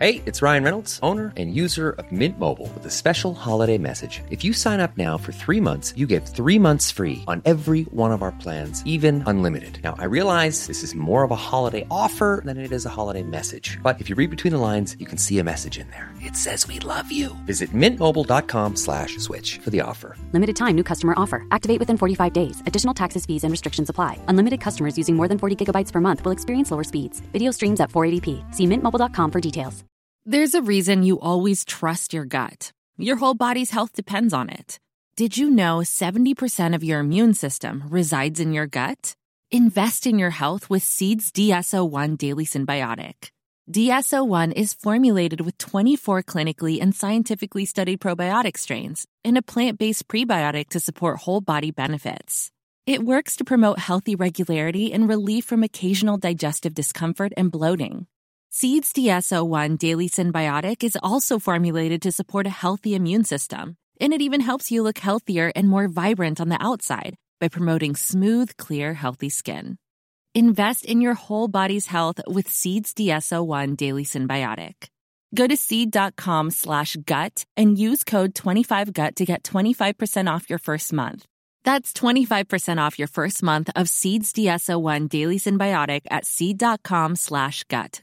Hey, it's Ryan Reynolds, owner and user of Mint Mobile with a special holiday message. If you sign up now for three months, you get three months free on every one of our plans, even unlimited. Now, I realize this is more of a holiday offer than it is a holiday message, but if you read between the lines, you can see a message in there. It says we love you. Visit mintmobile.com slash switch for the offer. Limited time new customer offer. Activate within 45 days. Additional taxes, fees, and restrictions apply. Unlimited customers using more than 40 gigabytes per month will experience lower speeds. Video streams at 480p. See mintmobile.com for details. There's a reason you always trust your gut. Your whole body's health depends on it. Did you know 70% of your immune system resides in your gut? Invest in your health with Seeds DSO1 Daily Symbiotic. DSO1 is formulated with 24 clinically and scientifically studied probiotic strains and a plant based prebiotic to support whole body benefits. It works to promote healthy regularity and relief from occasional digestive discomfort and bloating. Seeds DSO1 Daily Symbiotic is also formulated to support a healthy immune system, and it even helps you look healthier and more vibrant on the outside by promoting smooth, clear, healthy skin. Invest in your whole body's health with Seeds DSO1 Daily Symbiotic. Go to seed.com slash gut and use code 25gut to get 25% off your first month. That's 25% off your first month of Seeds DSO1 Daily Symbiotic at seed.com slash gut.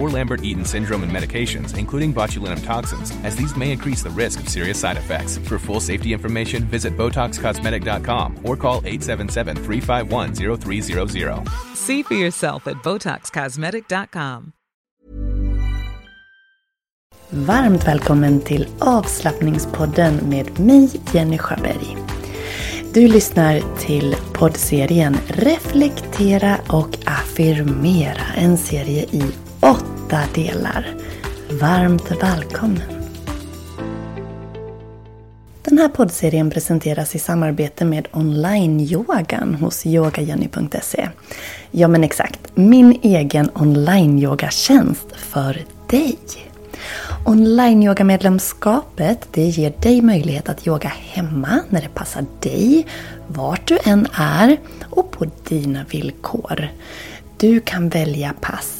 or Lambert Eaton syndrome and medications, including botulinum toxins, as these may increase the risk of serious side effects. For full safety information, visit BotoxCosmetic.com or call 877 351 0300. See for yourself at BotoxCosmetic.com. Varmt välkommen till avslappningspodden med mig, Jenny Sjöberg. Du lyssnar till poddserien Reflektera och affirmera. En serie i åtta delar. Varmt välkommen! Den här poddserien presenteras i samarbete med online-yogan hos yogajenny.se. Ja men exakt, min egen online-yogatjänst för dig. Online-yogamedlemskapet det ger dig möjlighet att yoga hemma när det passar dig, vart du än är och på dina villkor. Du kan välja pass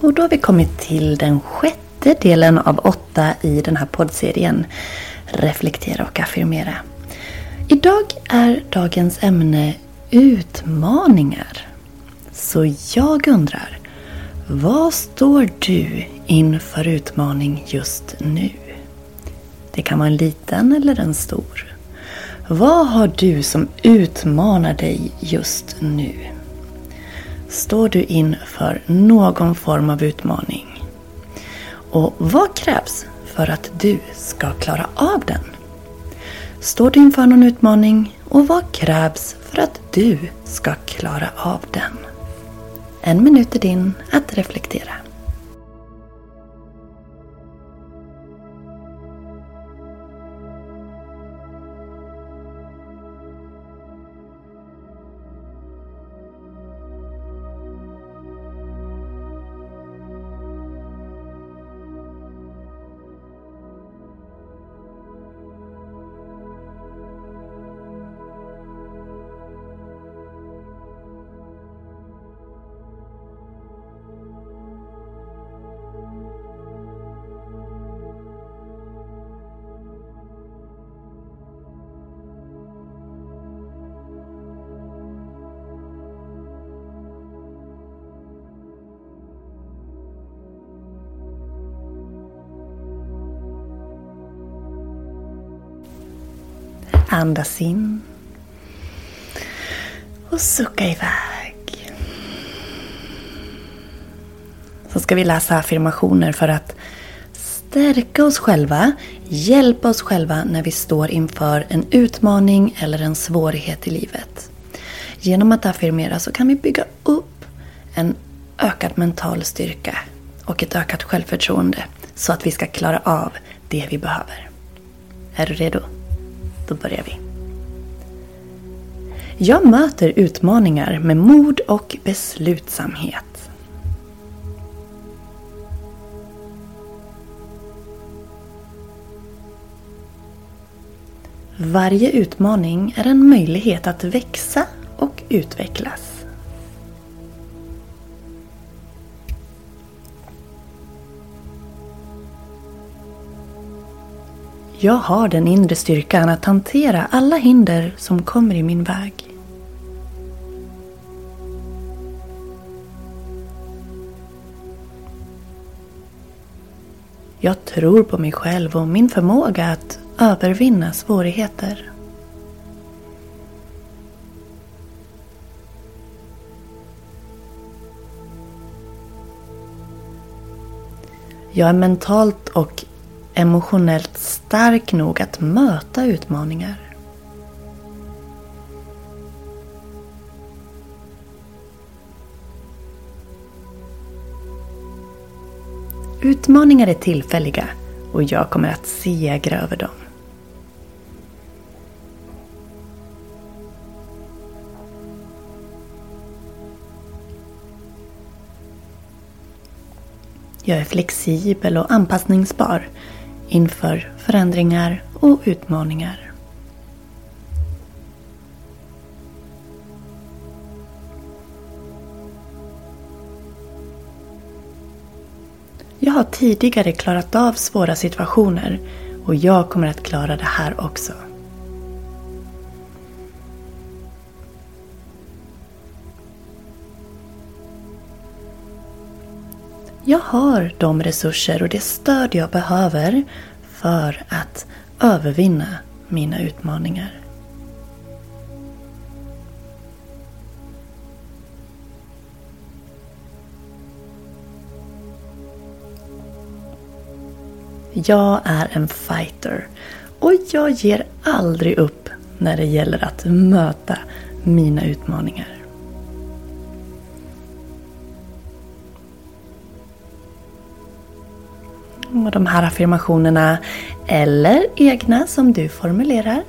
Och då har vi kommit till den sjätte delen av åtta i den här poddserien Reflektera och affirmera. Idag är dagens ämne utmaningar. Så jag undrar, Vad står du inför utmaning just nu? Det kan vara en liten eller en stor. Vad har du som utmanar dig just nu? Står du inför någon form av utmaning? Och vad krävs för att du ska klara av den? Står du inför någon utmaning och vad krävs för att du ska klara av den? En minut är din att reflektera. Andas in. Och sucka iväg. Så ska vi läsa affirmationer för att stärka oss själva, hjälpa oss själva när vi står inför en utmaning eller en svårighet i livet. Genom att affirmera så kan vi bygga upp en ökad mental styrka och ett ökat självförtroende så att vi ska klara av det vi behöver. Är du redo? Då börjar vi. Jag möter utmaningar med mod och beslutsamhet. Varje utmaning är en möjlighet att växa och utvecklas. Jag har den inre styrkan att hantera alla hinder som kommer i min väg. Jag tror på mig själv och min förmåga att övervinna svårigheter. Jag är mentalt och emotionellt stark nog att möta utmaningar. Utmaningar är tillfälliga och jag kommer att segra över dem. Jag är flexibel och anpassningsbar inför förändringar och utmaningar. Jag har tidigare klarat av svåra situationer och jag kommer att klara det här också. Jag har de resurser och det stöd jag behöver för att övervinna mina utmaningar. Jag är en fighter och jag ger aldrig upp när det gäller att möta mina utmaningar. Och de här affirmationerna, eller egna som du formulerar,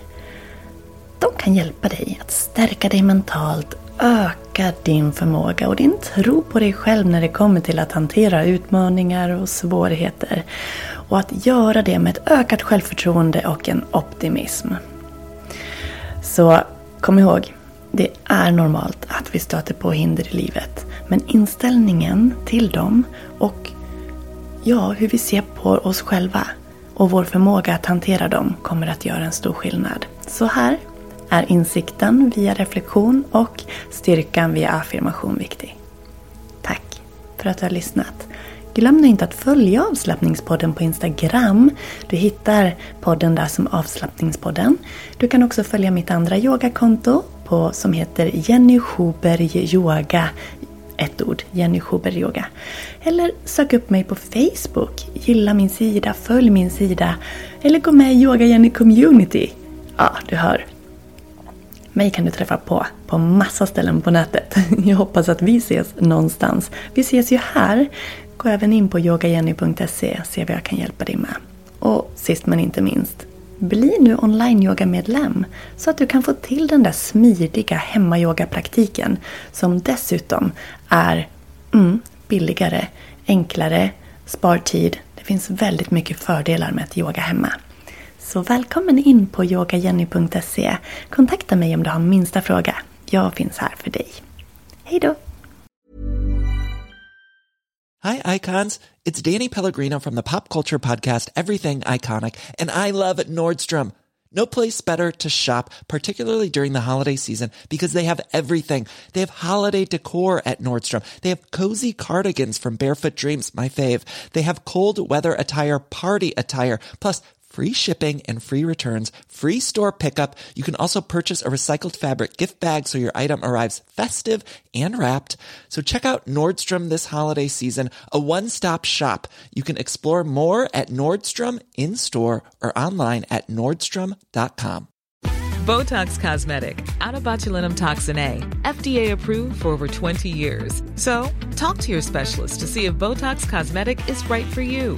de kan hjälpa dig att stärka dig mentalt, öka din förmåga och din tro på dig själv när det kommer till att hantera utmaningar och svårigheter. Och att göra det med ett ökat självförtroende och en optimism. Så kom ihåg, det är normalt att vi stöter på hinder i livet. Men inställningen till dem och ja, hur vi ser på oss själva och vår förmåga att hantera dem kommer att göra en stor skillnad. Så här är insikten via reflektion och styrkan via affirmation viktig. Tack för att du har lyssnat. Glöm nu inte att följa avslappningspodden på Instagram. Du hittar podden där som avslappningspodden. Du kan också följa mitt andra yogakonto på, som heter Jenny Schuberg Yoga. Ett ord, Jenny Schuber Yoga. Eller sök upp mig på Facebook. Gilla min sida, följ min sida. Eller gå med i Yoga Jenny Community. Ja, du hör. Mig kan du träffa på på massa ställen på nätet. Jag hoppas att vi ses någonstans. Vi ses ju här. Gå även in på yogajenny.se och se vad jag kan hjälpa dig med. Och sist men inte minst, bli nu online-yoga-medlem så att du kan få till den där smidiga hemmayoga-praktiken. som dessutom är mm, billigare, enklare, spar tid. Det finns väldigt mycket fördelar med att yoga hemma. Så välkommen in på yogajenny.se. Kontakta mig om du har minsta fråga. Jag finns här för dig. Hej då! Hi, icons. It's Danny Pellegrino from the pop culture podcast Everything Iconic, and I love Nordstrom. No place better to shop, particularly during the holiday season, because they have everything. They have holiday decor at Nordstrom. They have cozy cardigans from Barefoot Dreams, my fave. They have cold weather attire, party attire, plus free shipping and free returns, free store pickup. You can also purchase a recycled fabric gift bag so your item arrives festive and wrapped. So check out Nordstrom this holiday season, a one-stop shop. You can explore more at Nordstrom in-store or online at nordstrom.com. Botox Cosmetic, out of botulinum toxin A, FDA approved for over 20 years. So, talk to your specialist to see if Botox Cosmetic is right for you.